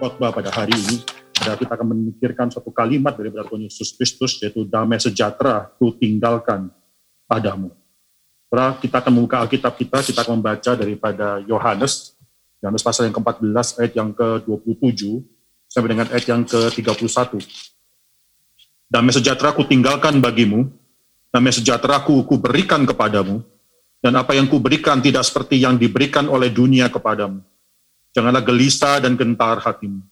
khotbah pada hari ini adalah kita akan memikirkan suatu kalimat dari Tuhan Yesus Kristus yaitu damai sejahtera ku tinggalkan padamu. Saudara, kita akan membuka Alkitab kita, kita akan membaca daripada Yohanes, Yohanes pasal yang ke-14 ayat yang ke-27 sampai dengan ayat yang ke-31. Damai sejahtera ku tinggalkan bagimu, damai sejahtera ku, ku berikan kepadamu, dan apa yang kuberikan tidak seperti yang diberikan oleh dunia kepadamu. Janganlah gelisah dan gentar hatimu.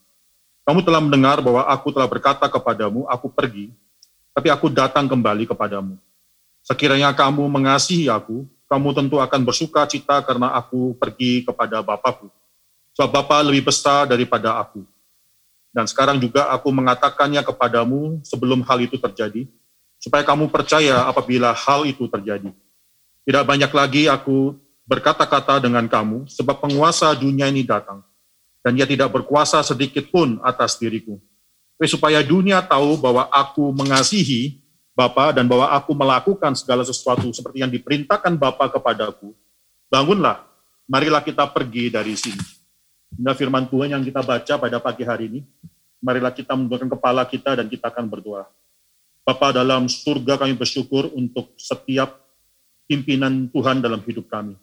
Kamu telah mendengar bahwa aku telah berkata kepadamu, aku pergi, tapi aku datang kembali kepadamu. Sekiranya kamu mengasihi aku, kamu tentu akan bersuka cita karena aku pergi kepada Bapakku. Sebab Bapa lebih besar daripada aku. Dan sekarang juga aku mengatakannya kepadamu sebelum hal itu terjadi, supaya kamu percaya apabila hal itu terjadi. Tidak banyak lagi aku berkata-kata dengan kamu, sebab penguasa dunia ini datang, dan ia tidak berkuasa sedikit pun atas diriku. Supaya dunia tahu bahwa aku mengasihi Bapa dan bahwa aku melakukan segala sesuatu seperti yang diperintahkan Bapa kepadaku, bangunlah, marilah kita pergi dari sini. Inilah firman Tuhan yang kita baca pada pagi hari ini. Marilah kita menggunakan kepala kita dan kita akan berdoa. Bapa dalam surga kami bersyukur untuk setiap pimpinan Tuhan dalam hidup kami.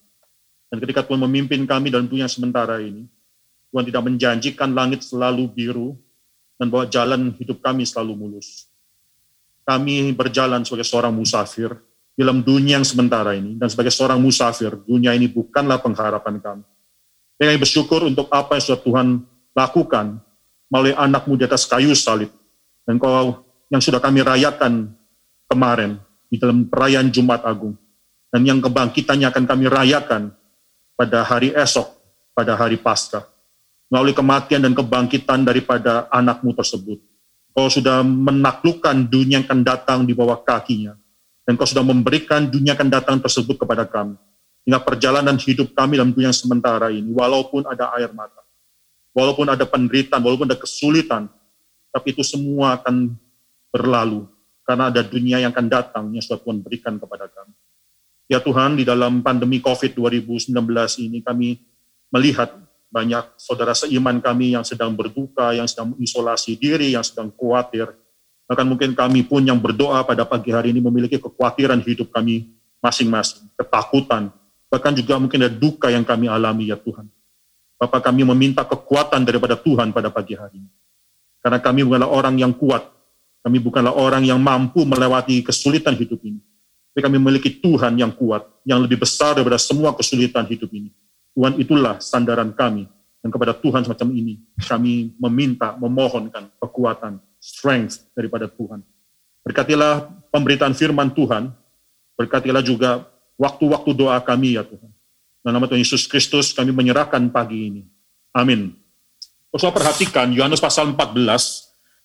Dan ketika Tuhan memimpin kami dalam dunia sementara ini, Tuhan tidak menjanjikan langit selalu biru dan bahwa jalan hidup kami selalu mulus. Kami berjalan sebagai seorang musafir dalam dunia yang sementara ini, dan sebagai seorang musafir, dunia ini bukanlah pengharapan kami. Kami bersyukur untuk apa yang sudah Tuhan lakukan melalui anakmu di atas kayu salib, dan kau yang sudah kami rayakan kemarin di dalam perayaan Jumat Agung, dan yang kebangkitannya akan kami rayakan pada hari esok, pada hari Paskah. Melalui kematian dan kebangkitan daripada anakmu tersebut. Kau sudah menaklukkan dunia yang akan datang di bawah kakinya. Dan kau sudah memberikan dunia yang akan datang tersebut kepada kami. Hingga perjalanan hidup kami dalam dunia yang sementara ini, walaupun ada air mata, walaupun ada penderitaan, walaupun ada kesulitan, tapi itu semua akan berlalu. Karena ada dunia yang akan datang yang sudah Tuhan berikan kepada kami. Ya Tuhan, di dalam pandemi COVID 2019 ini kami melihat banyak saudara seiman kami yang sedang berduka, yang sedang isolasi diri, yang sedang khawatir. Bahkan mungkin kami pun yang berdoa pada pagi hari ini memiliki kekhawatiran hidup kami masing-masing, ketakutan, bahkan juga mungkin ada duka yang kami alami ya Tuhan. Bapak kami meminta kekuatan daripada Tuhan pada pagi hari ini. Karena kami bukanlah orang yang kuat, kami bukanlah orang yang mampu melewati kesulitan hidup ini tapi kami memiliki Tuhan yang kuat, yang lebih besar daripada semua kesulitan hidup ini. Tuhan itulah sandaran kami. Dan kepada Tuhan semacam ini, kami meminta, memohonkan kekuatan, strength daripada Tuhan. Berkatilah pemberitaan firman Tuhan, berkatilah juga waktu-waktu doa kami ya Tuhan. Dalam nama Tuhan Yesus Kristus kami menyerahkan pagi ini. Amin. Saudara perhatikan, Yohanes pasal 14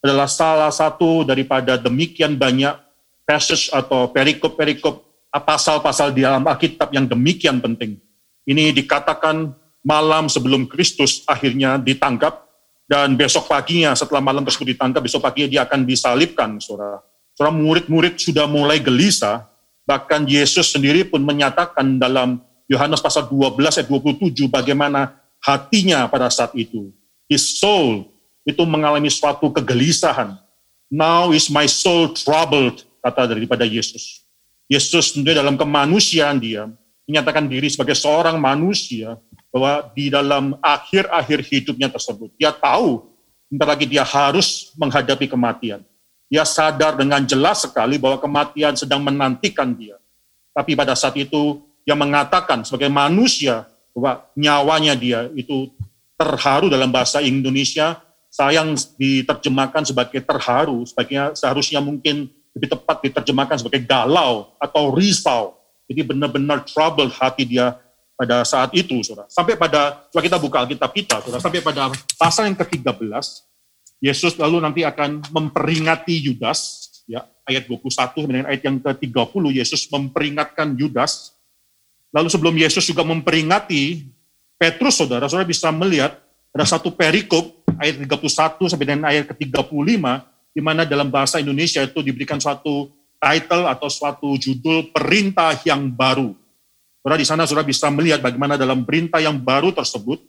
adalah salah satu daripada demikian banyak passage atau perikop-perikop pasal-pasal di dalam Alkitab yang demikian penting. Ini dikatakan malam sebelum Kristus akhirnya ditangkap dan besok paginya setelah malam tersebut ditangkap, besok paginya dia akan disalibkan, saudara. Saudara murid-murid sudah mulai gelisah, bahkan Yesus sendiri pun menyatakan dalam Yohanes pasal 12 ayat 27 bagaimana hatinya pada saat itu. His soul itu mengalami suatu kegelisahan. Now is my soul troubled kata daripada Yesus. Yesus tentunya dalam kemanusiaan dia menyatakan diri sebagai seorang manusia bahwa di dalam akhir-akhir hidupnya tersebut dia tahu bentar lagi dia harus menghadapi kematian. Dia sadar dengan jelas sekali bahwa kematian sedang menantikan dia. Tapi pada saat itu dia mengatakan sebagai manusia bahwa nyawanya dia itu terharu dalam bahasa Indonesia, sayang diterjemahkan sebagai terharu, seharusnya mungkin lebih tepat diterjemahkan sebagai galau atau risau. Jadi benar-benar trouble hati dia pada saat itu, saudara. Sampai pada, coba kita buka Alkitab kita, saudara. Sampai pada pasal yang ke-13, Yesus lalu nanti akan memperingati Yudas, ya ayat 21 dengan ayat yang ke-30, Yesus memperingatkan Yudas. Lalu sebelum Yesus juga memperingati Petrus, saudara, saudara bisa melihat ada satu perikop ayat 31 sampai dengan ayat ke-35 di mana dalam bahasa Indonesia itu diberikan suatu title atau suatu judul perintah yang baru. Saudara di sana sudah bisa melihat bagaimana dalam perintah yang baru tersebut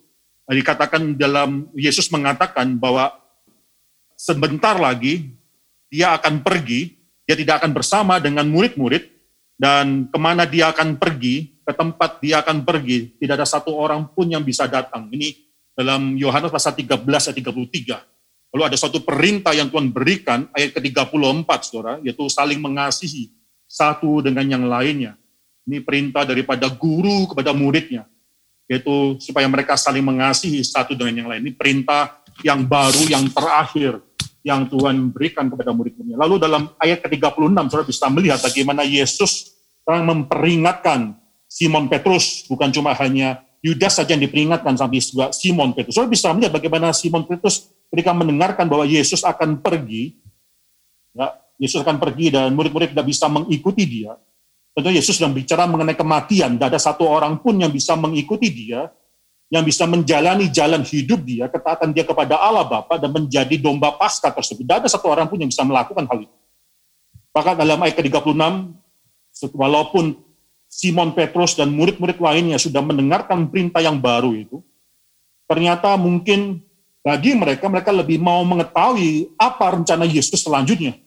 dikatakan dalam Yesus mengatakan bahwa sebentar lagi dia akan pergi, dia tidak akan bersama dengan murid-murid, dan ke mana dia akan pergi, ke tempat dia akan pergi, tidak ada satu orang pun yang bisa datang. Ini dalam Yohanes pasal 13 ayat 33. Lalu ada suatu perintah yang Tuhan berikan, ayat ke-34, saudara, yaitu saling mengasihi satu dengan yang lainnya. Ini perintah daripada guru kepada muridnya, yaitu supaya mereka saling mengasihi satu dengan yang lain. Ini perintah yang baru, yang terakhir, yang Tuhan berikan kepada murid-muridnya. Lalu dalam ayat ke-36, saudara bisa melihat bagaimana Yesus sedang memperingatkan Simon Petrus, bukan cuma hanya Yudas saja yang diperingatkan, sampai juga Simon Petrus. Saudara bisa melihat bagaimana Simon Petrus ketika mendengarkan bahwa Yesus akan pergi, ya, Yesus akan pergi dan murid-murid tidak bisa mengikuti dia, tentu Yesus sedang bicara mengenai kematian, tidak ada satu orang pun yang bisa mengikuti dia, yang bisa menjalani jalan hidup dia, ketaatan dia kepada Allah Bapa dan menjadi domba pasca tersebut. Tidak ada satu orang pun yang bisa melakukan hal itu. Bahkan dalam ayat ke-36, walaupun Simon Petrus dan murid-murid lainnya sudah mendengarkan perintah yang baru itu, ternyata mungkin bagi mereka, mereka lebih mau mengetahui apa rencana Yesus selanjutnya.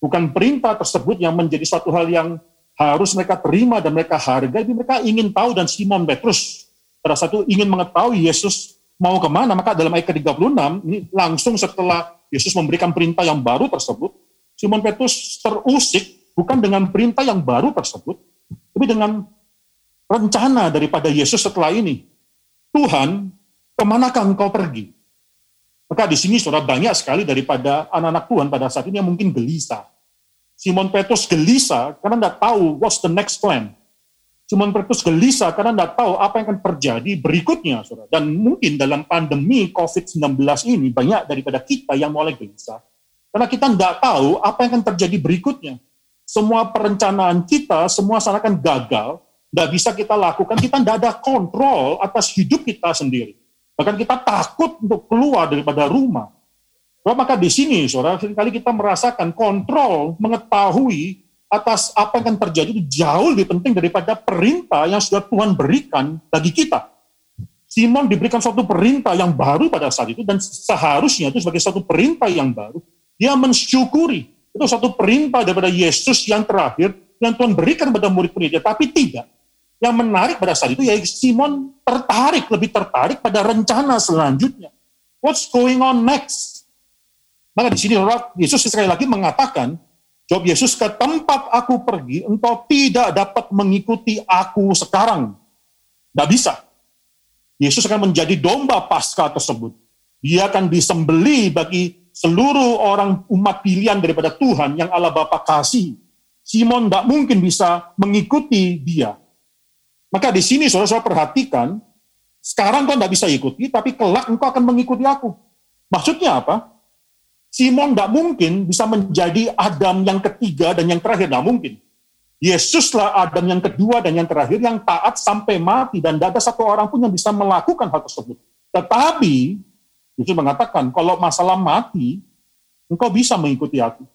Bukan perintah tersebut yang menjadi suatu hal yang harus mereka terima dan mereka hargai, tapi mereka ingin tahu dan Simon Petrus pada satu ingin mengetahui Yesus mau ke mana, maka dalam ayat ke-36, ini langsung setelah Yesus memberikan perintah yang baru tersebut, Simon Petrus terusik bukan dengan perintah yang baru tersebut, tapi dengan rencana daripada Yesus setelah ini. Tuhan, ke manakah engkau pergi? Maka di sini saudara banyak sekali daripada anak-anak Tuhan pada saat ini yang mungkin gelisah. Simon Petrus gelisah karena tidak tahu what's the next plan. Simon Petrus gelisah karena tidak tahu apa yang akan terjadi berikutnya. Saudara. Dan mungkin dalam pandemi COVID-19 ini banyak daripada kita yang mulai gelisah. Karena kita tidak tahu apa yang akan terjadi berikutnya. Semua perencanaan kita, semua seakan gagal, tidak bisa kita lakukan, kita tidak ada kontrol atas hidup kita sendiri. Bahkan kita takut untuk keluar daripada rumah. Maka di sini, saudara, kali kita merasakan kontrol, mengetahui atas apa yang akan terjadi itu jauh lebih penting daripada perintah yang sudah Tuhan berikan bagi kita. Simon diberikan suatu perintah yang baru pada saat itu dan seharusnya itu sebagai suatu perintah yang baru, dia mensyukuri. Itu suatu perintah daripada Yesus yang terakhir yang Tuhan berikan kepada murid-muridnya, tapi tidak. Yang menarik pada saat itu ya Simon tertarik, lebih tertarik pada rencana selanjutnya. What's going on next? Maka di sini Yesus sekali lagi mengatakan, jawab Yesus ke tempat aku pergi, engkau tidak dapat mengikuti aku sekarang. Tidak bisa. Yesus akan menjadi domba pasca tersebut. Dia akan disembeli bagi seluruh orang umat pilihan daripada Tuhan yang Allah Bapa kasih. Simon tidak mungkin bisa mengikuti dia. Maka di sini saudara-saudara perhatikan, sekarang kau tidak bisa ikuti, tapi kelak engkau akan mengikuti aku. Maksudnya apa? Simon tidak mungkin bisa menjadi Adam yang ketiga dan yang terakhir, tidak mungkin. Yesuslah Adam yang kedua dan yang terakhir yang taat sampai mati dan tidak ada satu orang pun yang bisa melakukan hal tersebut. Tetapi Yesus mengatakan kalau masalah mati, engkau bisa mengikuti aku.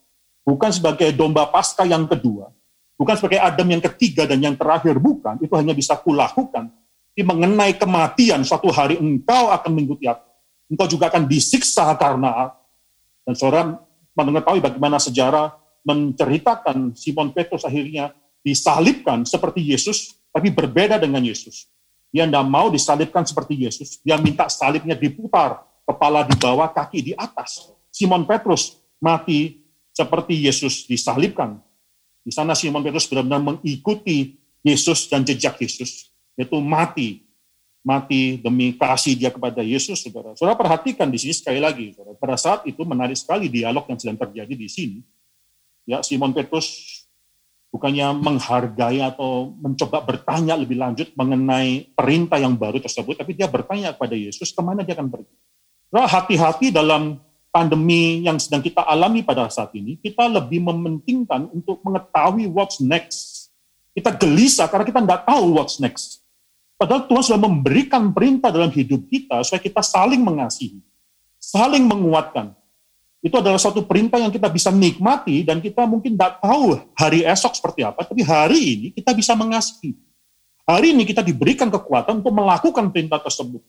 Bukan sebagai domba pasca yang kedua, Bukan sebagai Adam yang ketiga dan yang terakhir, bukan. Itu hanya bisa kulakukan. Tapi mengenai kematian, suatu hari engkau akan mengikuti aku. Engkau juga akan disiksa karena Dan saudara mengetahui bagaimana sejarah menceritakan Simon Petrus akhirnya disalibkan seperti Yesus, tapi berbeda dengan Yesus. Dia tidak mau disalibkan seperti Yesus. Dia minta salibnya diputar, kepala di bawah, kaki di atas. Simon Petrus mati seperti Yesus disalibkan. Di sana Simon Petrus benar-benar mengikuti Yesus dan jejak Yesus, yaitu mati. Mati demi kasih dia kepada Yesus, saudara. Saudara perhatikan di sini sekali lagi, saudara. Pada saat itu menarik sekali dialog yang sedang terjadi di sini. Ya, Simon Petrus bukannya menghargai atau mencoba bertanya lebih lanjut mengenai perintah yang baru tersebut, tapi dia bertanya kepada Yesus ke mana dia akan pergi. Hati-hati dalam pandemi yang sedang kita alami pada saat ini, kita lebih mementingkan untuk mengetahui what's next. Kita gelisah karena kita tidak tahu what's next. Padahal Tuhan sudah memberikan perintah dalam hidup kita supaya kita saling mengasihi, saling menguatkan. Itu adalah satu perintah yang kita bisa nikmati dan kita mungkin tidak tahu hari esok seperti apa, tapi hari ini kita bisa mengasihi. Hari ini kita diberikan kekuatan untuk melakukan perintah tersebut.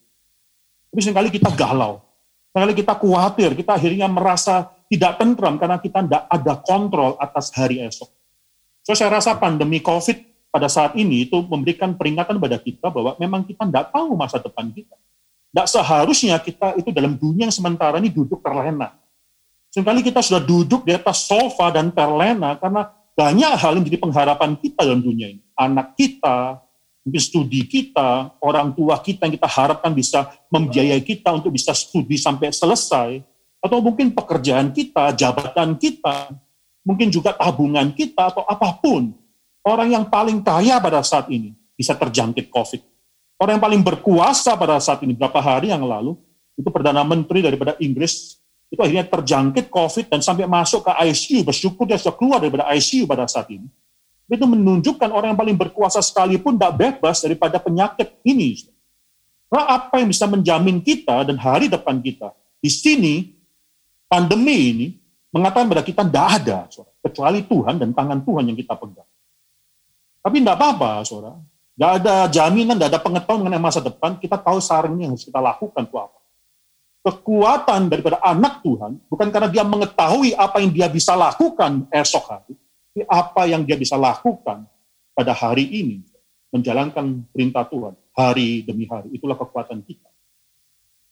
Tapi sering kali kita galau. Seringkali kita khawatir, kita akhirnya merasa tidak tentram karena kita tidak ada kontrol atas hari esok. So saya rasa pandemi COVID pada saat ini itu memberikan peringatan pada kita bahwa memang kita tidak tahu masa depan kita. Tidak seharusnya kita itu dalam dunia yang sementara ini duduk terlena. Seringkali kita sudah duduk di atas sofa dan terlena karena banyak hal yang menjadi pengharapan kita dalam dunia ini. Anak kita, mungkin studi kita, orang tua kita yang kita harapkan bisa membiayai kita untuk bisa studi sampai selesai, atau mungkin pekerjaan kita, jabatan kita, mungkin juga tabungan kita atau apa pun. Orang yang paling kaya pada saat ini bisa terjangkit COVID. Orang yang paling berkuasa pada saat ini, beberapa hari yang lalu, itu Perdana Menteri daripada Inggris, itu akhirnya terjangkit COVID dan sampai masuk ke ICU, bersyukur dia sudah keluar daripada ICU pada saat ini. Itu menunjukkan orang yang paling berkuasa sekalipun tidak bebas daripada penyakit ini. Nah, apa yang bisa menjamin kita dan hari depan kita? Di sini pandemi ini mengatakan pada kita tidak ada, kecuali Tuhan dan tangan Tuhan yang kita pegang. Tapi tidak apa-apa, saudara. Tidak ada jaminan, tidak ada pengetahuan mengenai masa depan, kita tahu ini yang harus kita lakukan itu apa. Kekuatan daripada anak Tuhan, bukan karena dia mengetahui apa yang dia bisa lakukan esok hari, apa yang dia bisa lakukan pada hari ini, menjalankan perintah Tuhan, hari demi hari. Itulah kekuatan kita.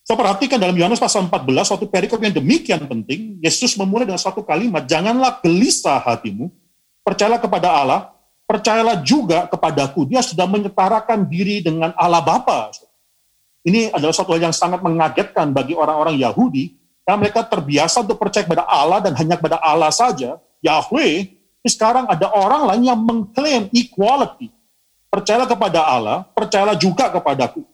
Saya perhatikan dalam Yohanes pasal 14, suatu perikop yang demikian penting, Yesus memulai dengan satu kalimat, janganlah gelisah hatimu, percayalah kepada Allah, percayalah juga kepadaku. Dia sudah menyetarakan diri dengan Allah Bapa. Ini adalah suatu hal yang sangat mengagetkan bagi orang-orang Yahudi, karena mereka terbiasa untuk percaya kepada Allah dan hanya kepada Allah saja, Yahweh, sekarang ada orang lain yang mengklaim equality. Percayalah kepada Allah, percayalah juga kepadaku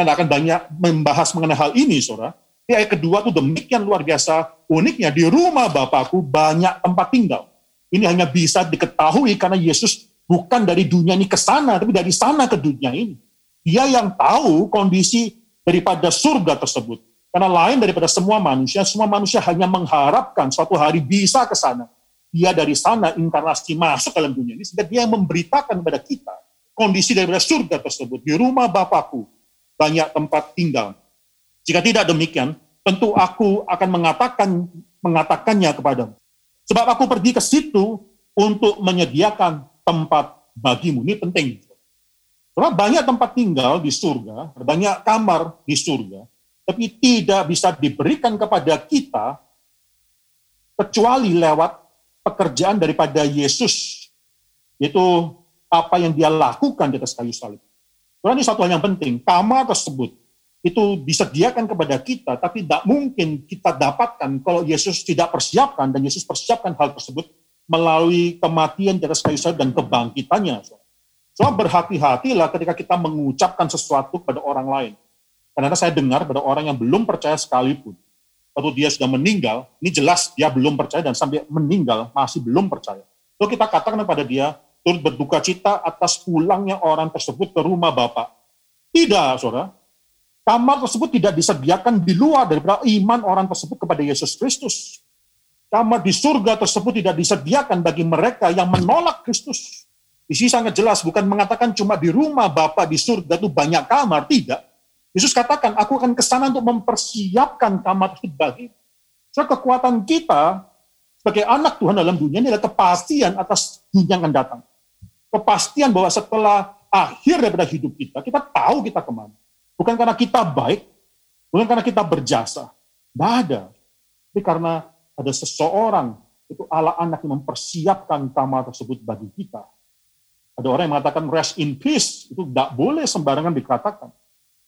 kita akan banyak membahas mengenai hal ini, saudara. Di ayat kedua tuh demikian luar biasa uniknya. Di rumah Bapakku banyak tempat tinggal. Ini hanya bisa diketahui karena Yesus bukan dari dunia ini ke sana, tapi dari sana ke dunia ini. Dia yang tahu kondisi daripada surga tersebut. Karena lain daripada semua manusia, semua manusia hanya mengharapkan suatu hari bisa ke sana. Dia dari sana inkarnasi masuk dalam dunia ini, sehingga dia memberitakan kepada kita kondisi daripada surga tersebut. Di rumah Bapakku banyak tempat tinggal. Jika tidak demikian, tentu aku akan mengatakan mengatakannya kepadamu. Sebab aku pergi ke situ untuk menyediakan tempat bagimu. Ini penting. Karena banyak tempat tinggal di surga, banyak kamar di surga, tapi tidak bisa diberikan kepada kita kecuali lewat pekerjaan daripada Yesus, yaitu apa yang dia lakukan di atas kayu salib. Karena ini satu hal yang penting, kamar tersebut itu disediakan kepada kita, tapi tidak mungkin kita dapatkan kalau Yesus tidak persiapkan, dan Yesus persiapkan hal tersebut melalui kematian di atas kayu salib dan kebangkitannya. So, berhati-hatilah ketika kita mengucapkan sesuatu kepada orang lain. Karena saya dengar pada orang yang belum percaya sekalipun, atau dia sudah meninggal, ini jelas dia belum percaya dan sampai meninggal masih belum percaya. So kita katakan kepada dia, turut berduka cita atas pulangnya orang tersebut ke rumah Bapak. Tidak, saudara. Kamar tersebut tidak disediakan di luar daripada iman orang tersebut kepada Yesus Kristus. Kamar di surga tersebut tidak disediakan bagi mereka yang menolak Kristus. Di sini sangat jelas, bukan mengatakan cuma di rumah Bapak di surga itu banyak kamar, tidak. Yesus katakan, aku akan ke sana untuk mempersiapkan kamar itu bagi. So, kekuatan kita sebagai anak Tuhan dalam dunia ini adalah kepastian atas dunia yang akan datang kepastian bahwa setelah akhir daripada hidup kita, kita tahu kita ke mana. Bukan karena kita baik, bukan karena kita berjasa. Tidak ada. Tapi karena ada seseorang, itu Allah anak yang mempersiapkan kamar tersebut bagi kita. Ada orang yang mengatakan rest in peace, itu tidak boleh sembarangan dikatakan.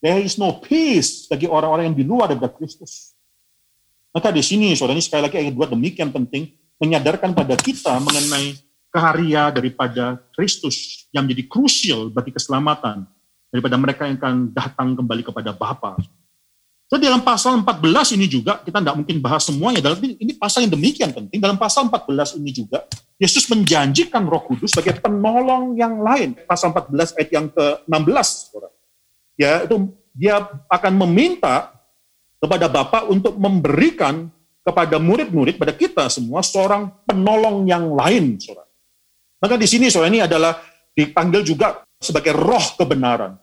There is no peace bagi orang-orang yang di luar daripada Kristus. Maka di sini, saudara ini sekali lagi ayat dua demikian penting, menyadarkan pada kita mengenai karya daripada Kristus yang menjadi krusial bagi keselamatan daripada mereka yang akan datang kembali kepada Bapa. So, dalam pasal 14 ini juga, kita tidak mungkin bahas semuanya, dalam ini pasal yang demikian penting. Dalam pasal 14 ini juga, Yesus menjanjikan roh kudus sebagai penolong yang lain. Pasal 14 ayat yang ke-16. Ya, itu dia akan meminta kepada Bapa untuk memberikan kepada murid-murid, pada kita semua, seorang penolong yang lain. Saudara. Maka di sini soal ini adalah dipanggil juga sebagai roh kebenaran.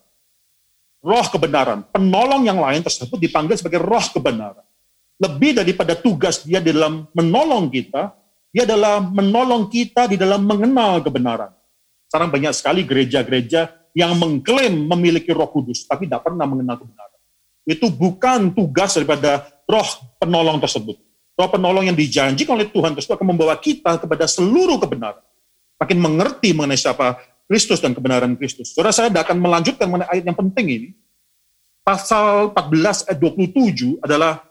roh kebenaran. Penolong yang lain tersebut dipanggil sebagai roh kebenaran. Lebih daripada tugas dia di dalam menolong kita, dia adalah menolong kita di dalam mengenal kebenaran. Sekarang banyak sekali gereja-gereja yang mengklaim memiliki roh kudus, tapi tidak pernah mengenal kebenaran. Itu bukan tugas daripada roh penolong tersebut. Roh penolong yang dijanjikan oleh Tuhan tersebut akan membawa kita kepada seluruh kebenaran. Makin mengerti mengenai siapa Kristus dan kebenaran Kristus. Saudara saya akan melanjutkan mengenai ayat yang penting ini. Pasal 14 ayat 27 adalah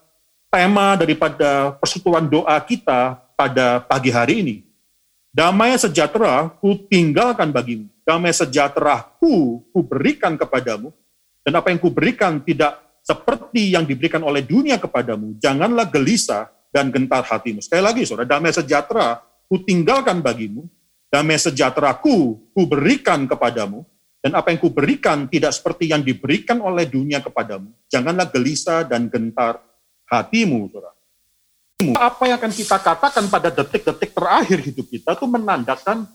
tema daripada persekutuan doa kita pada pagi hari ini. Damai sejahtera ku tinggalkan bagimu. Damai sejahtera ku, ku berikan kepadamu. Dan apa yang ku berikan tidak seperti yang diberikan oleh dunia kepadamu. Janganlah gelisah dan gentar hatimu. Sekali lagi, saudara, damai sejahtera ku tinggalkan bagimu damai sejahteraku ku berikan kepadamu, dan apa yang ku berikan tidak seperti yang diberikan oleh dunia kepadamu. Janganlah gelisah dan gentar hatimu, saudara. Apa yang akan kita katakan pada detik-detik terakhir hidup kita itu menandakan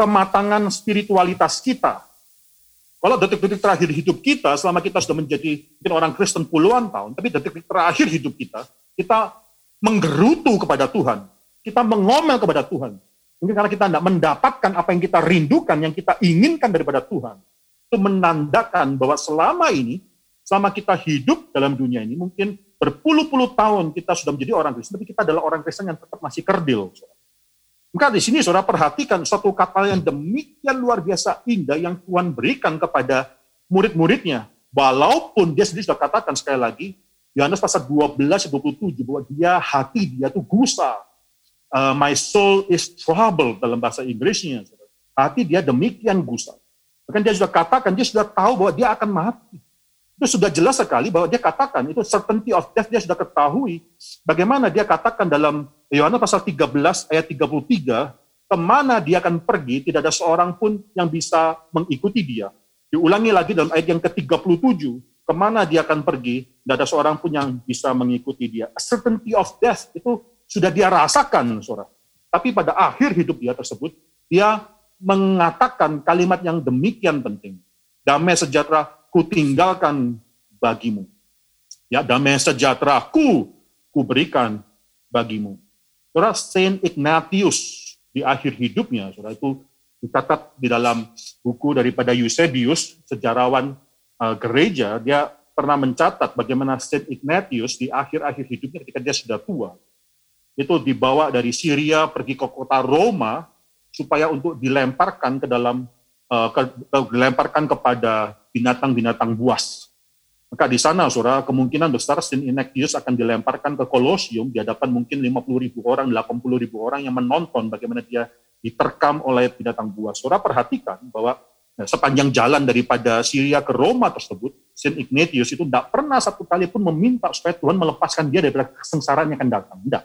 kematangan spiritualitas kita. Kalau detik-detik terakhir hidup kita, selama kita sudah menjadi mungkin orang Kristen puluhan tahun, tapi detik-detik terakhir hidup kita, kita menggerutu kepada Tuhan. Kita mengomel kepada Tuhan. Mungkin karena kita tidak mendapatkan apa yang kita rindukan, yang kita inginkan daripada Tuhan. Itu menandakan bahwa selama ini, selama kita hidup dalam dunia ini, mungkin berpuluh-puluh tahun kita sudah menjadi orang Kristen, tapi kita adalah orang Kristen yang tetap masih kerdil. Maka di sini saudara perhatikan suatu kata yang demikian luar biasa indah yang Tuhan berikan kepada murid-muridnya. Walaupun dia sendiri sudah katakan sekali lagi, Yohanes pasal 12 27 bahwa dia hati dia tuh gusar, uh, my soul is troubled dalam bahasa Inggrisnya. Hati dia demikian gusar. Bahkan dia sudah katakan, dia sudah tahu bahwa dia akan mati. Itu sudah jelas sekali bahwa dia katakan, itu certainty of death dia sudah ketahui. Bagaimana dia katakan dalam Yohanes pasal 13 ayat 33, ke mana dia akan pergi, tidak ada seorang pun yang bisa mengikuti dia. Diulangi lagi dalam ayat yang ke-37, ke mana dia akan pergi, tidak ada seorang pun yang bisa mengikuti dia. A certainty of death itu sudah dia rasakan, saudara. Tapi pada akhir hidup dia tersebut, dia mengatakan kalimat yang demikian penting. Damai sejahtera ku tinggalkan bagimu. Ya, damai sejahtera ku, ku berikan bagimu. Saudara, Saint Ignatius di akhir hidupnya, saudara itu dicatat di dalam buku daripada Eusebius, sejarawan uh, gereja, dia pernah mencatat bagaimana Saint Ignatius di akhir-akhir hidupnya ketika dia sudah tua, itu dibawa dari Syria pergi ke kota Roma supaya untuk dilemparkan ke dalam uh, ke, dilemparkan kepada binatang-binatang buas. Maka di sana, saudara, kemungkinan besar Saint Ignatius akan dilemparkan ke Kolosium di hadapan mungkin 50 ribu orang, 80 ribu orang yang menonton bagaimana dia diterkam oleh binatang buas. Saudara perhatikan bahwa ya, sepanjang jalan daripada Syria ke Roma tersebut, Saint Ignatius itu tidak pernah satu kali pun meminta supaya Tuhan melepaskan dia dari kesengsaraan yang akan datang. Tidak.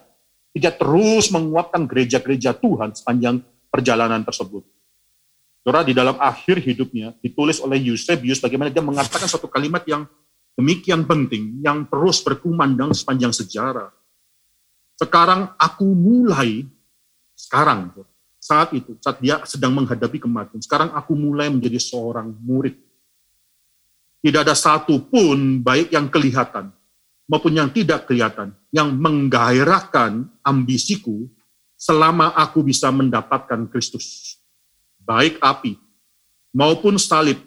Dia terus menguatkan gereja-gereja Tuhan sepanjang perjalanan tersebut. Saudara, di dalam akhir hidupnya ditulis oleh Eusebius bagaimana dia mengatakan satu kalimat yang demikian penting, yang terus berkumandang sepanjang sejarah. Sekarang aku mulai, sekarang, saat itu, saat dia sedang menghadapi kematian, sekarang aku mulai menjadi seorang murid. Tidak ada satu pun baik yang kelihatan maupun yang tidak kelihatan, yang menggairahkan ambisiku selama aku bisa mendapatkan Kristus. Baik api, maupun salib,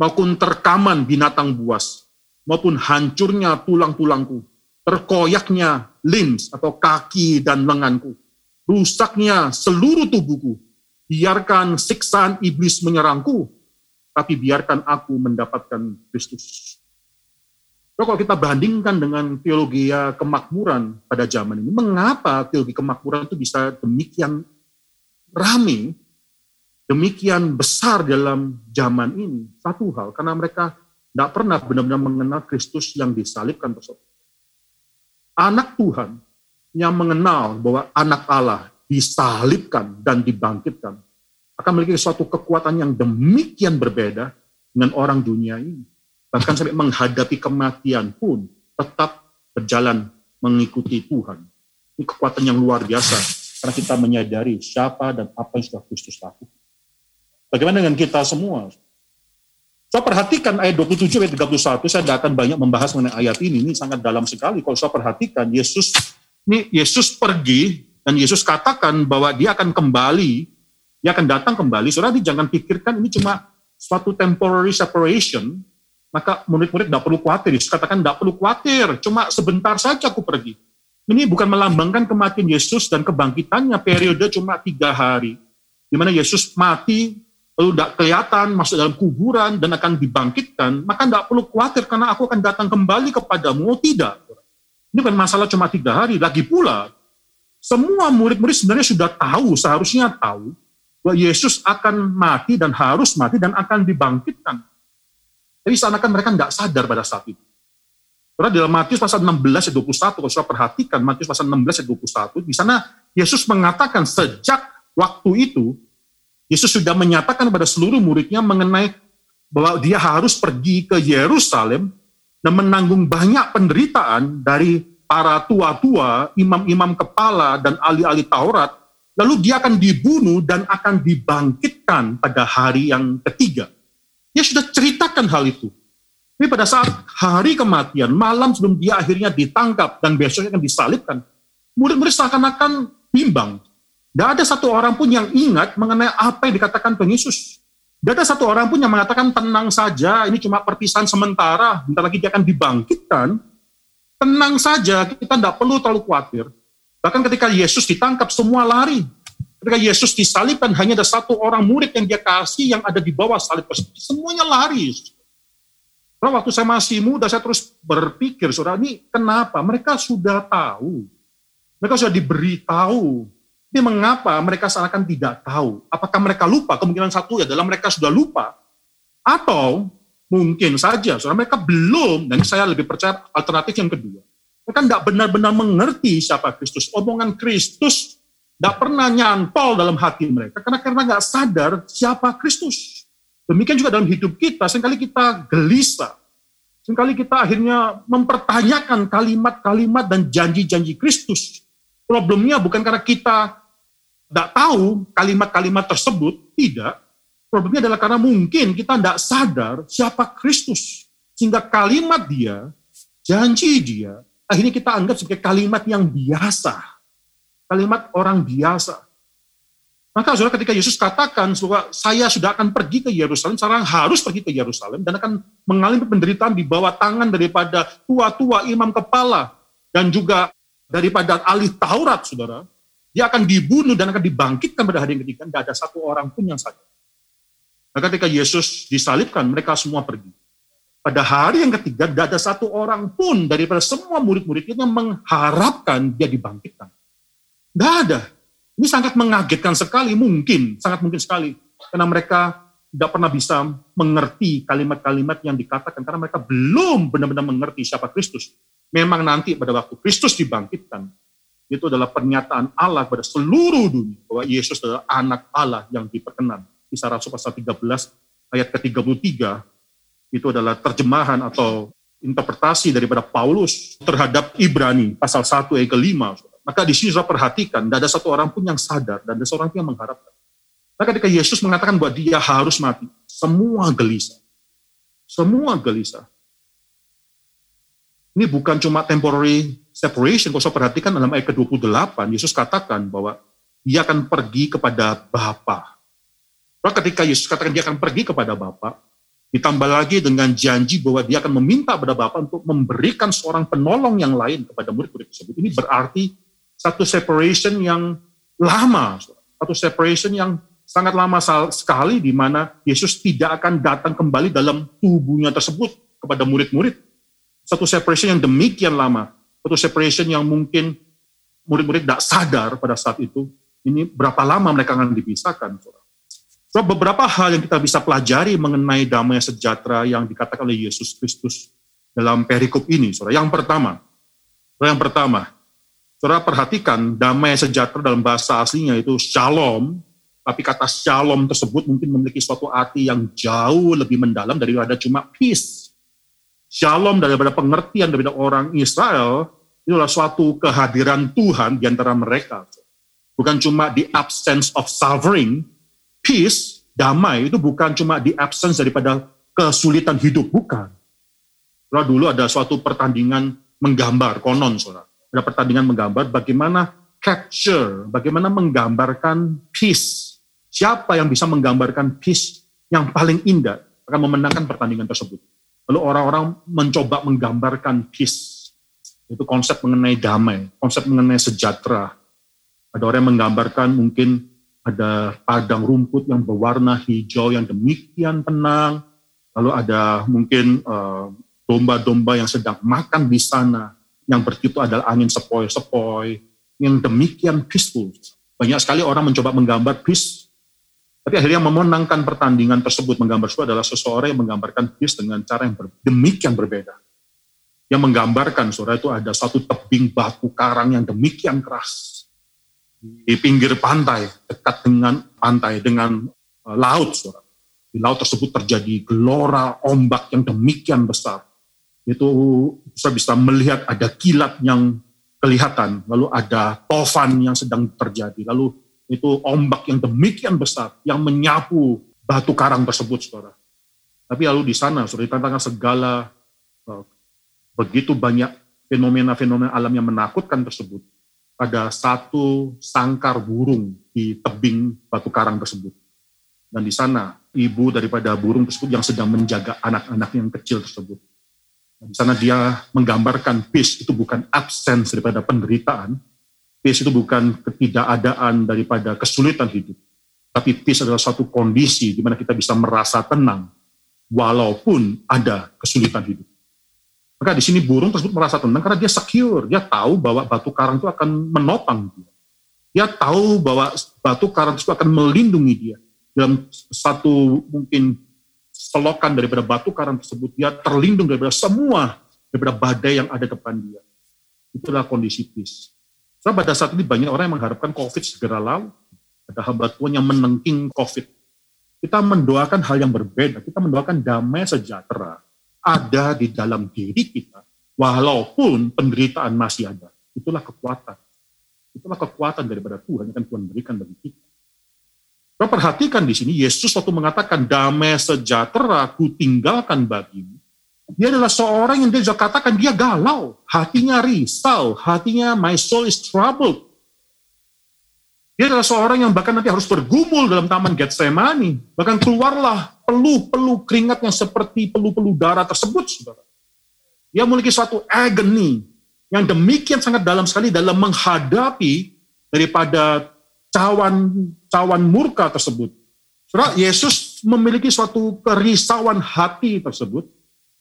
maupun terkaman binatang buas, maupun hancurnya tulang-tulangku, terkoyaknya limbs atau kaki dan lenganku, rusaknya seluruh tubuhku, biarkan siksaan iblis menyerangku, tapi biarkan aku mendapatkan Kristus. Kalau kita bandingkan dengan teologi kemakmuran pada zaman ini, mengapa teologi kemakmuran itu bisa demikian rame, demikian besar dalam zaman ini? Satu hal, karena mereka tidak pernah benar-benar mengenal Kristus yang disalibkan tersebut. Anak Tuhan yang mengenal bahwa anak Allah disalibkan dan dibangkitkan akan memiliki suatu kekuatan yang demikian berbeda dengan orang dunia ini bahkan sampai menghadapi kematian pun tetap berjalan mengikuti Tuhan. Ini kekuatan yang luar biasa karena kita menyadari siapa dan apa yang sudah Kristus lakukan. Bagaimana dengan kita semua? Saya perhatikan ayat 27 ayat 31, saya tidak akan banyak membahas mengenai ayat ini, ini sangat dalam sekali. Kalau saya perhatikan, Yesus ini Yesus pergi dan Yesus katakan bahwa dia akan kembali, dia akan datang kembali. Saudara, jangan pikirkan ini cuma suatu temporary separation, maka murid-murid tidak perlu khawatir. Yesus katakan tidak perlu khawatir, cuma sebentar saja aku pergi. Ini bukan melambangkan kematian Yesus dan kebangkitannya periode cuma tiga hari. Di mana Yesus mati, lalu tidak kelihatan, masuk dalam kuburan, dan akan dibangkitkan, maka tidak perlu khawatir karena aku akan datang kembali kepadamu. Oh tidak. Ini bukan masalah cuma tiga hari. Lagi pula, semua murid-murid sebenarnya sudah tahu, seharusnya tahu, bahwa Yesus akan mati dan harus mati dan akan dibangkitkan. Tapi seakan mereka tidak sadar pada saat itu. Karena dalam Matius pasal 16 ayat 21, kalau saya perhatikan Matius pasal 16 ayat 21, di sana Yesus mengatakan sejak waktu itu, Yesus sudah menyatakan kepada seluruh muridnya mengenai bahwa dia harus pergi ke Yerusalem dan menanggung banyak penderitaan dari para tua-tua, imam-imam kepala, dan ahli-ahli Taurat, lalu dia akan dibunuh dan akan dibangkitkan pada hari yang ketiga. Dia sudah ceritakan hal itu. Tapi pada saat hari kematian, malam sebelum dia akhirnya ditangkap dan besoknya akan disalibkan, murid-murid seakan-akan bimbang. Tidak ada satu orang pun yang ingat mengenai apa yang dikatakan Tuhan Yesus. Tidak ada satu orang pun yang mengatakan tenang saja, ini cuma perpisahan sementara, bentar lagi dia akan dibangkitkan. Tenang saja, kita tidak perlu terlalu khawatir. Bahkan ketika Yesus ditangkap, semua lari. Ketika Yesus disalibkan, hanya ada satu orang murid yang dia kasih yang ada di bawah salib Semuanya lari. Karena waktu saya masih muda, saya terus berpikir, saudara, ini kenapa? Mereka sudah tahu. Mereka sudah diberitahu. Ini mengapa mereka seakan tidak tahu? Apakah mereka lupa? Kemungkinan satu dalam mereka sudah lupa. Atau mungkin saja, saudara, mereka belum, dan saya lebih percaya alternatif yang kedua. Mereka tidak benar-benar mengerti siapa Kristus. Omongan Kristus tidak pernah nyantol dalam hati mereka. Karena karena nggak sadar siapa Kristus. Demikian juga dalam hidup kita, sering kali kita gelisah. Seringkali kita akhirnya mempertanyakan kalimat-kalimat dan janji-janji Kristus. Problemnya bukan karena kita tidak tahu kalimat-kalimat tersebut, tidak. Problemnya adalah karena mungkin kita tidak sadar siapa Kristus. Sehingga kalimat dia, janji dia, akhirnya kita anggap sebagai kalimat yang biasa. Kalimat orang biasa. Maka saudara ketika Yesus katakan saya sudah akan pergi ke Yerusalem, sekarang harus pergi ke Yerusalem dan akan mengalami penderitaan di bawah tangan daripada tua-tua imam kepala dan juga daripada ahli Taurat, saudara. Dia akan dibunuh dan akan dibangkitkan pada hari yang ketiga. Tidak ada satu orang pun yang sadar. Nah, ketika Yesus disalibkan, mereka semua pergi. Pada hari yang ketiga, tidak ada satu orang pun daripada semua murid-murid itu yang mengharapkan dia dibangkitkan. Tidak ada. Ini sangat mengagetkan sekali, mungkin, sangat mungkin sekali. Karena mereka tidak pernah bisa mengerti kalimat-kalimat yang dikatakan, karena mereka belum benar-benar mengerti siapa Kristus. Memang nanti pada waktu Kristus dibangkitkan, itu adalah pernyataan Allah pada seluruh dunia, bahwa Yesus adalah anak Allah yang diperkenan. Kisah Rasul pasal 13 ayat ke-33, itu adalah terjemahan atau interpretasi daripada Paulus terhadap Ibrani pasal 1 ayat ke-5 maka di sini saya perhatikan, tidak ada satu orang pun yang sadar, dan ada seorang yang mengharapkan. Maka ketika Yesus mengatakan bahwa dia harus mati, semua gelisah. Semua gelisah. Ini bukan cuma temporary separation, kalau saya perhatikan dalam ayat ke-28, Yesus katakan bahwa dia akan pergi kepada Bapa. Maka ketika Yesus katakan dia akan pergi kepada Bapa, ditambah lagi dengan janji bahwa dia akan meminta kepada Bapa untuk memberikan seorang penolong yang lain kepada murid-murid tersebut. Ini berarti satu separation yang lama, satu separation yang sangat lama sekali di mana Yesus tidak akan datang kembali dalam tubuhnya tersebut kepada murid-murid. Satu separation yang demikian lama, satu separation yang mungkin murid-murid tidak sadar pada saat itu, ini berapa lama mereka akan dipisahkan. So, beberapa hal yang kita bisa pelajari mengenai damai sejahtera yang dikatakan oleh Yesus Kristus dalam perikop ini. Saudara. Yang pertama, yang pertama, Saudara perhatikan damai sejahtera dalam bahasa aslinya itu shalom, tapi kata shalom tersebut mungkin memiliki suatu arti yang jauh lebih mendalam daripada cuma peace. Shalom daripada pengertian daripada orang Israel itu adalah suatu kehadiran Tuhan di antara mereka. Bukan cuma the absence of suffering, peace, damai itu bukan cuma the absence daripada kesulitan hidup, bukan. Saudara, dulu ada suatu pertandingan menggambar, konon saudara. Ada pertandingan menggambar bagaimana capture, bagaimana menggambarkan peace. Siapa yang bisa menggambarkan peace yang paling indah akan memenangkan pertandingan tersebut. Lalu orang-orang mencoba menggambarkan peace. Itu konsep mengenai damai, konsep mengenai sejahtera. Ada orang yang menggambarkan mungkin ada padang rumput yang berwarna hijau yang demikian tenang, lalu ada mungkin eh, domba-domba yang sedang makan di sana, yang bertiup adalah angin sepoi-sepoi, yang demikian peaceful. Banyak sekali orang mencoba menggambar peace, tapi akhirnya memenangkan pertandingan tersebut menggambar itu adalah seseorang yang menggambarkan peace dengan cara yang ber, demikian berbeda. Yang menggambarkan saudara itu ada satu tebing batu karang yang demikian keras, di pinggir pantai, dekat dengan pantai, dengan uh, laut. Saudara. Di laut tersebut terjadi gelora ombak yang demikian besar. Itu bisa bisa melihat ada kilat yang kelihatan, lalu ada tofan yang sedang terjadi, lalu itu ombak yang demikian besar yang menyapu batu karang tersebut, saudara. Tapi lalu di sana, saudara, di tengah segala uh, begitu banyak fenomena-fenomena alam yang menakutkan tersebut, pada satu sangkar burung di tebing batu karang tersebut. Dan di sana ibu daripada burung tersebut yang sedang menjaga anak-anak yang kecil tersebut. Dan di sana dia menggambarkan peace itu bukan absence daripada penderitaan, peace itu bukan ketidakadaan daripada kesulitan hidup, tapi peace adalah suatu kondisi di mana kita bisa merasa tenang walaupun ada kesulitan hidup. Maka di sini burung tersebut merasa tenang karena dia secure, dia tahu bahwa batu karang itu akan menopang dia. Dia tahu bahwa batu karang tersebut akan melindungi dia. Dalam satu mungkin selokan daripada batu karang tersebut, dia terlindung daripada semua, daripada badai yang ada depan dia. Itulah kondisi peace. So, pada saat ini banyak orang yang mengharapkan COVID segera lalu. Ada hamba Tuhan yang menengking COVID. Kita mendoakan hal yang berbeda. Kita mendoakan damai sejahtera ada di dalam diri kita, walaupun penderitaan masih ada. Itulah kekuatan. Itulah kekuatan daripada Tuhan yang akan Tuhan berikan bagi kita. Kita perhatikan di sini, Yesus waktu mengatakan, damai sejahtera ku tinggalkan bagimu. Dia adalah seorang yang dia katakan dia galau, hatinya risau, hatinya my soul is troubled. Dia adalah seorang yang bahkan nanti harus bergumul dalam taman Getsemani. Bahkan keluarlah peluh-peluh keringat yang seperti peluh-peluh darah tersebut, saudara. Dia memiliki suatu agony yang demikian sangat dalam sekali dalam menghadapi daripada cawan cawan murka tersebut. Saudara, Yesus memiliki suatu kerisauan hati tersebut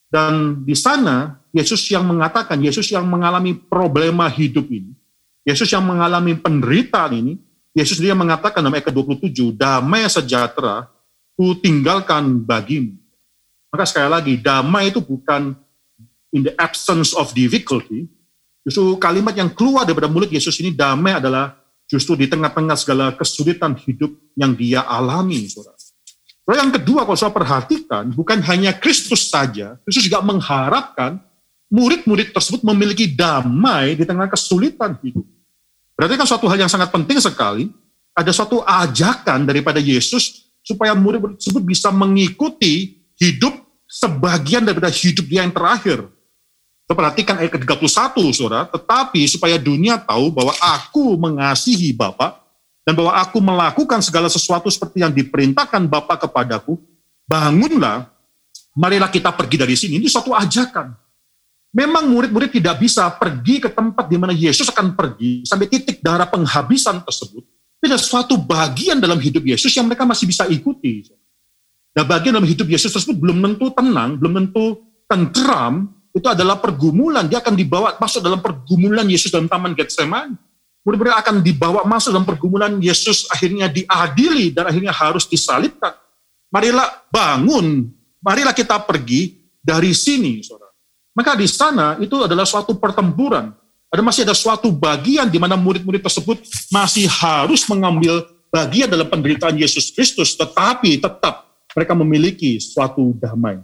dan di sana Yesus yang mengatakan, Yesus yang mengalami problema hidup ini, Yesus yang mengalami penderitaan ini, Yesus dia mengatakan dalam ayat ke-27, damai sejahtera ku tinggalkan bagimu. Maka sekali lagi, damai itu bukan in the absence of difficulty. Justru kalimat yang keluar daripada mulut Yesus ini damai adalah justru di tengah-tengah segala kesulitan hidup yang dia alami. Saudara. Lalu yang kedua, kalau saya perhatikan, bukan hanya Kristus saja, Kristus juga mengharapkan murid-murid tersebut memiliki damai di tengah kesulitan hidup. Berarti kan suatu hal yang sangat penting sekali, ada suatu ajakan daripada Yesus supaya murid tersebut bisa mengikuti hidup sebagian daripada hidup dia yang terakhir. Kita perhatikan ayat ke-31, saudara. Tetapi supaya dunia tahu bahwa aku mengasihi Bapa dan bahwa aku melakukan segala sesuatu seperti yang diperintahkan Bapa kepadaku, bangunlah, marilah kita pergi dari sini. Ini suatu ajakan. Memang murid-murid tidak bisa pergi ke tempat di mana Yesus akan pergi sampai titik darah penghabisan tersebut ada suatu bagian dalam hidup Yesus yang mereka masih bisa ikuti. Nah bagian dalam hidup Yesus tersebut belum tentu tenang, belum tentu tentram, itu adalah pergumulan. Dia akan dibawa masuk dalam pergumulan Yesus dalam Taman Getsemani. Murid-murid akan dibawa masuk dalam pergumulan Yesus akhirnya diadili dan akhirnya harus disalibkan. Marilah bangun, marilah kita pergi dari sini, saudara. Maka di sana itu adalah suatu pertempuran ada masih ada suatu bagian di mana murid-murid tersebut masih harus mengambil bagian dalam penderitaan Yesus Kristus, tetapi tetap mereka memiliki suatu damai.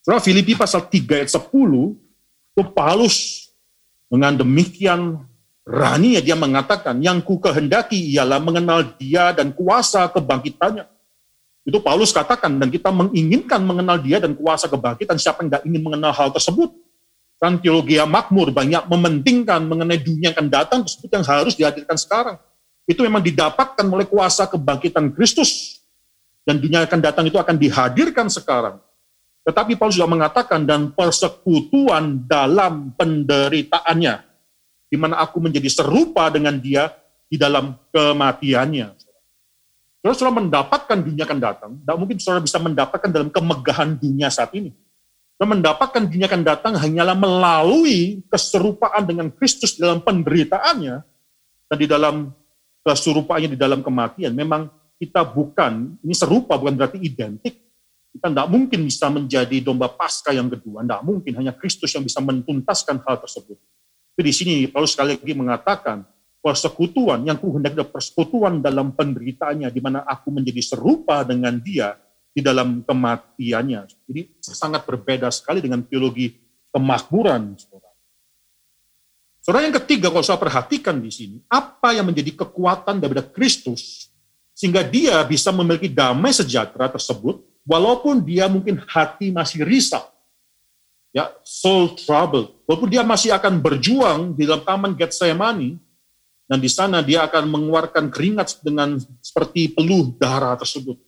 Surah Filipi pasal 3 ayat 10, itu Paulus dengan demikian rani dia mengatakan, yang ku kehendaki ialah mengenal dia dan kuasa kebangkitannya, Itu Paulus katakan, dan kita menginginkan mengenal dia dan kuasa kebangkitan, siapa yang tidak ingin mengenal hal tersebut? Kan teologi yang makmur banyak mementingkan mengenai dunia yang akan datang tersebut yang harus dihadirkan sekarang. Itu memang didapatkan oleh kuasa kebangkitan Kristus. Dan dunia yang akan datang itu akan dihadirkan sekarang. Tetapi Paulus juga mengatakan, dan persekutuan dalam penderitaannya, di mana aku menjadi serupa dengan dia di dalam kematiannya. Saudara, saudara mendapatkan dunia akan datang, tidak mungkin saudara bisa mendapatkan dalam kemegahan dunia saat ini. Saudara mendapatkan dunia akan datang hanyalah melalui keserupaan dengan Kristus dalam penderitaannya dan di dalam keserupaannya di dalam kematian. Memang kita bukan, ini serupa bukan berarti identik. Kita tidak mungkin bisa menjadi domba pasca yang kedua. Tidak mungkin, hanya Kristus yang bisa mentuntaskan hal tersebut. Tapi di sini Paulus sekali lagi mengatakan, persekutuan yang ku hendak persekutuan dalam penderitaannya di mana aku menjadi serupa dengan dia di dalam kematiannya. Jadi sangat berbeda sekali dengan teologi kemakmuran. Saudara. Saudara yang ketiga kalau saya perhatikan di sini, apa yang menjadi kekuatan daripada Kristus sehingga dia bisa memiliki damai sejahtera tersebut walaupun dia mungkin hati masih risau. Ya, soul trouble. Walaupun dia masih akan berjuang di dalam taman Getsemani, dan di sana dia akan mengeluarkan keringat dengan seperti peluh darah tersebut.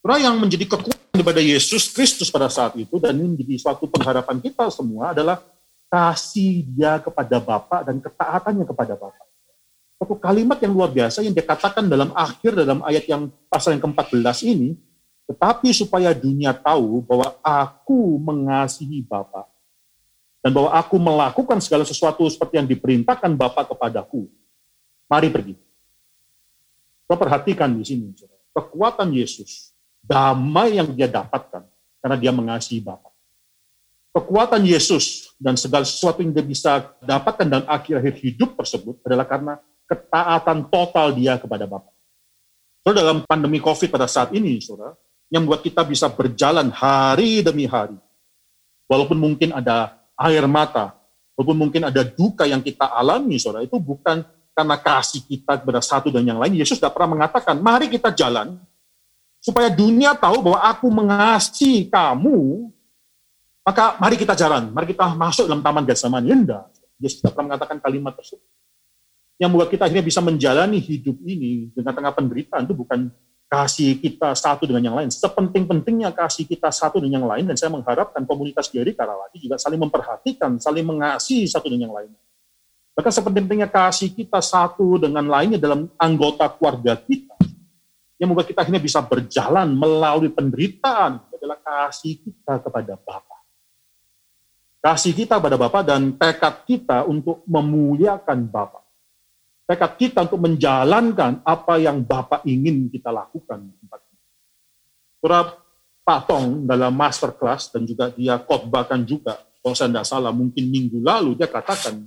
Karena yang menjadi kekuatan daripada Yesus Kristus pada saat itu dan ini menjadi suatu pengharapan kita semua adalah kasih dia kepada Bapa dan ketaatannya kepada Bapa. Satu kalimat yang luar biasa yang dikatakan dalam akhir dalam ayat yang pasal yang ke-14 ini, tetapi supaya dunia tahu bahwa aku mengasihi Bapa dan bahwa aku melakukan segala sesuatu seperti yang diperintahkan Bapa kepadaku Mari pergi. Kita perhatikan di sini, kekuatan Yesus, damai yang dia dapatkan karena dia mengasihi Bapa. Kekuatan Yesus dan segala sesuatu yang dia bisa dapatkan dan akhir-akhir hidup tersebut adalah karena ketaatan total dia kepada Bapa. So, dalam pandemi COVID pada saat ini, saudara, yang membuat kita bisa berjalan hari demi hari, walaupun mungkin ada air mata, walaupun mungkin ada duka yang kita alami, saudara, itu bukan karena kasih kita kepada satu dan yang lain, Yesus tidak pernah mengatakan, mari kita jalan, supaya dunia tahu bahwa aku mengasihi kamu, maka mari kita jalan, mari kita masuk dalam taman Getsemani. Tidak, Yesus tidak pernah mengatakan kalimat tersebut. Yang membuat kita akhirnya bisa menjalani hidup ini dengan tengah penderitaan itu bukan kasih kita satu dengan yang lain. Sepenting-pentingnya kasih kita satu dengan yang lain, dan saya mengharapkan komunitas Geri Karawati juga saling memperhatikan, saling mengasihi satu dengan yang lain. Maka sepentingnya kasih kita satu dengan lainnya dalam anggota keluarga kita, yang membuat kita akhirnya bisa berjalan melalui penderitaan adalah kasih kita kepada Bapa. Kasih kita kepada Bapa dan tekad kita untuk memuliakan Bapa. Tekad kita untuk menjalankan apa yang Bapa ingin kita lakukan. Surah Patong dalam masterclass dan juga dia khotbahkan juga, kalau saya tidak salah, mungkin minggu lalu dia katakan,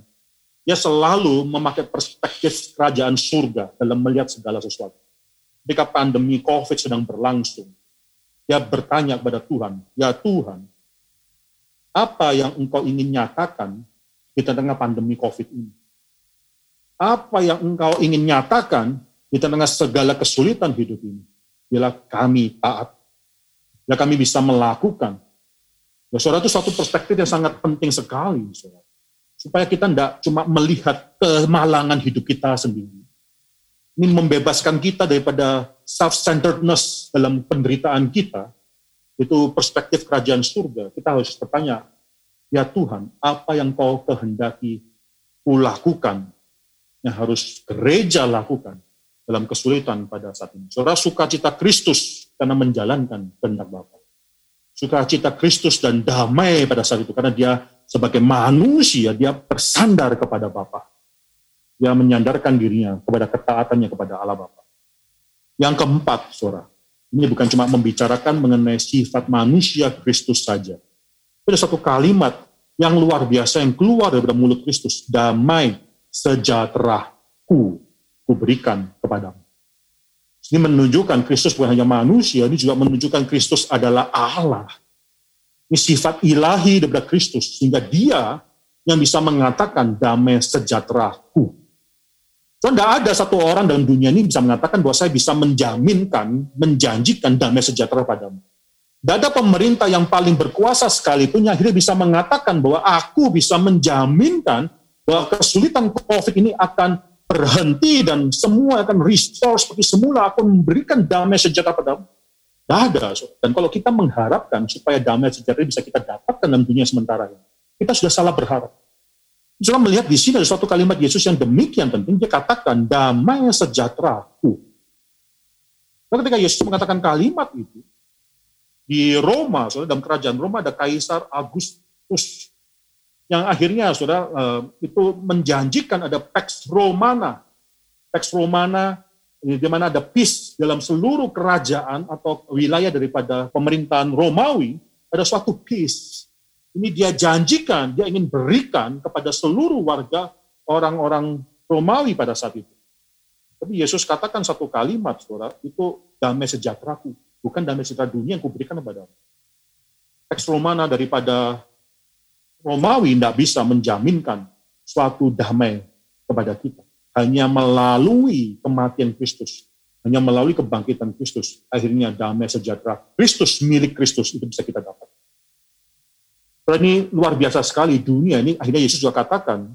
dia selalu memakai perspektif kerajaan surga dalam melihat segala sesuatu. Ketika pandemi COVID sedang berlangsung, dia bertanya kepada Tuhan, ya Tuhan, apa yang engkau ingin nyatakan di tengah pandemi COVID ini? Apa yang engkau ingin nyatakan di tengah segala kesulitan hidup ini? Bila kami taat, bila kami bisa melakukan. Ya, saudara itu satu perspektif yang sangat penting sekali, saudara supaya kita tidak cuma melihat kemalangan hidup kita sendiri. Ini membebaskan kita daripada self-centeredness dalam penderitaan kita, itu perspektif kerajaan surga. Kita harus bertanya, ya Tuhan, apa yang kau kehendaki kulakukan, yang harus gereja lakukan dalam kesulitan pada saat ini. Saudara sukacita Kristus karena menjalankan kehendak Bapa. Sukacita Kristus dan damai pada saat itu karena dia sebagai manusia dia bersandar kepada Bapa. Dia menyandarkan dirinya kepada ketaatannya kepada Allah Bapa. Yang keempat, saudara, ini bukan cuma membicarakan mengenai sifat manusia Kristus saja. Ada satu kalimat yang luar biasa yang keluar dari mulut Kristus, damai sejahtera ku kuberikan kepadamu. Ini menunjukkan Kristus bukan hanya manusia, ini juga menunjukkan Kristus adalah Allah ini sifat ilahi daripada Kristus, sehingga dia yang bisa mengatakan damai sejahtera ku. So, tidak ada satu orang dalam dunia ini bisa mengatakan bahwa saya bisa menjaminkan, menjanjikan damai sejahtera padamu. Tidak ada pemerintah yang paling berkuasa sekalipun yang akhirnya bisa mengatakan bahwa aku bisa menjaminkan bahwa kesulitan COVID ini akan berhenti dan semua akan restore seperti semula, aku memberikan damai sejahtera padamu. Tidak ada. Dan kalau kita mengharapkan supaya damai sejahtera bisa kita dapatkan dalam dunia sementara ini, kita sudah salah berharap. Saudara melihat di sini ada suatu kalimat Yesus yang demikian penting. Dia katakan, damai sejahtera-ku. Dan ketika Yesus mengatakan kalimat itu, di Roma, saudara, dalam kerajaan Roma ada Kaisar Augustus. Yang akhirnya, saudara, eh, itu menjanjikan ada Pax Romana. Pax Romana, di mana ada peace dalam seluruh kerajaan atau wilayah daripada pemerintahan Romawi, ada suatu peace ini dia janjikan, dia ingin berikan kepada seluruh warga orang-orang Romawi pada saat itu. Tapi Yesus katakan satu kalimat, saudara, itu damai sejahteraku, bukan damai sejahtera dunia yang kuberikan kepada Teks Romana daripada Romawi tidak bisa menjaminkan suatu damai kepada kita. Hanya melalui kematian Kristus, hanya melalui kebangkitan Kristus, akhirnya damai sejahtera Kristus milik Kristus itu bisa kita dapat. Ini luar biasa sekali dunia ini akhirnya Yesus juga katakan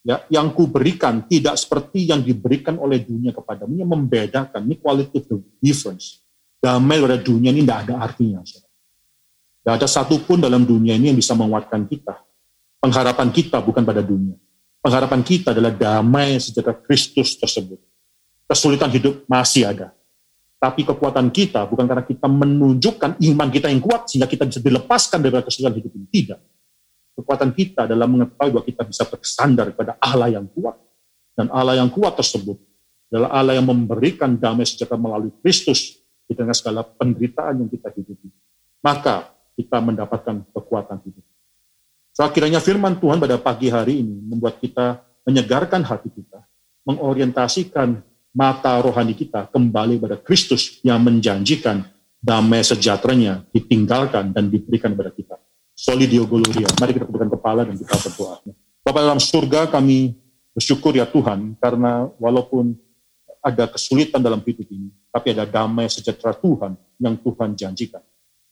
ya yang kuberikan tidak seperti yang diberikan oleh dunia kepadamu yang membedakan ini qualitative difference damai pada dunia ini tidak ada artinya tidak ada satupun dalam dunia ini yang bisa menguatkan kita pengharapan kita bukan pada dunia pengharapan kita adalah damai sejahtera Kristus tersebut kesulitan hidup masih ada tapi kekuatan kita bukan karena kita menunjukkan iman kita yang kuat sehingga kita bisa dilepaskan dari kesulitan hidup ini. Tidak. Kekuatan kita adalah mengetahui bahwa kita bisa bersandar kepada Allah yang kuat. Dan Allah yang kuat tersebut adalah Allah yang memberikan damai sejahtera melalui Kristus di tengah segala penderitaan yang kita hidupi. Maka kita mendapatkan kekuatan hidup. So, akhirnya firman Tuhan pada pagi hari ini membuat kita menyegarkan hati kita, mengorientasikan mata rohani kita kembali pada Kristus yang menjanjikan damai sejahteranya ditinggalkan dan diberikan kepada kita. Solidio Gloria. Mari kita tundukkan kepala dan kita berdoa. Bapak dalam surga kami bersyukur ya Tuhan karena walaupun ada kesulitan dalam hidup ini, tapi ada damai sejahtera Tuhan yang Tuhan janjikan.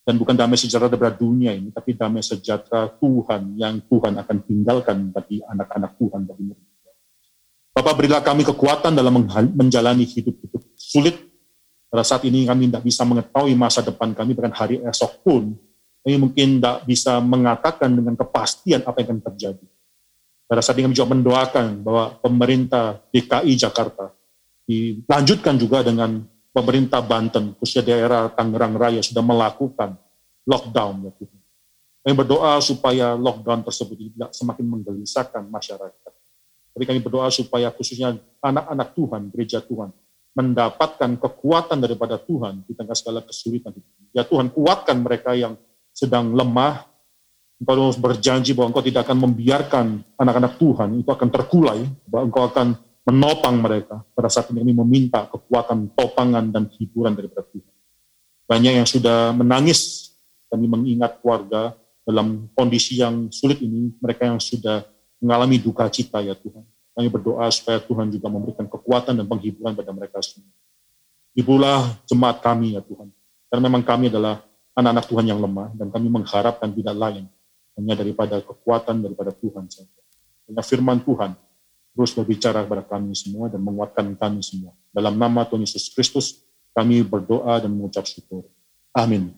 Dan bukan damai sejahtera dari dunia ini, tapi damai sejahtera Tuhan yang Tuhan akan tinggalkan bagi anak-anak Tuhan, bagi murid. Bapak berilah kami kekuatan dalam menjalani hidup-hidup sulit. Pada saat ini kami tidak bisa mengetahui masa depan kami, bahkan hari esok pun, kami mungkin tidak bisa mengatakan dengan kepastian apa yang akan terjadi. Pada saat ini kami juga mendoakan bahwa pemerintah DKI Jakarta dilanjutkan juga dengan pemerintah Banten, khususnya daerah Tangerang Raya sudah melakukan lockdown. Ya Kami berdoa supaya lockdown tersebut tidak semakin menggelisahkan masyarakat tapi kami berdoa supaya khususnya anak-anak Tuhan, gereja Tuhan, mendapatkan kekuatan daripada Tuhan di tengah segala kesulitan. Ya Tuhan, kuatkan mereka yang sedang lemah. Engkau berjanji bahwa Engkau tidak akan membiarkan anak-anak Tuhan itu akan terkulai, bahwa Engkau akan menopang mereka. Pada saat ini meminta kekuatan topangan dan hiburan daripada Tuhan. Banyak yang sudah menangis, kami mengingat keluarga dalam kondisi yang sulit ini, mereka yang sudah mengalami duka cita ya Tuhan. Kami berdoa supaya Tuhan juga memberikan kekuatan dan penghiburan pada mereka semua. Hiburlah jemaat kami ya Tuhan. Karena memang kami adalah anak-anak Tuhan yang lemah dan kami mengharapkan tidak lain hanya daripada kekuatan daripada Tuhan saja. Hanya firman Tuhan terus berbicara kepada kami semua dan menguatkan kami semua. Dalam nama Tuhan Yesus Kristus kami berdoa dan mengucap syukur. Amin.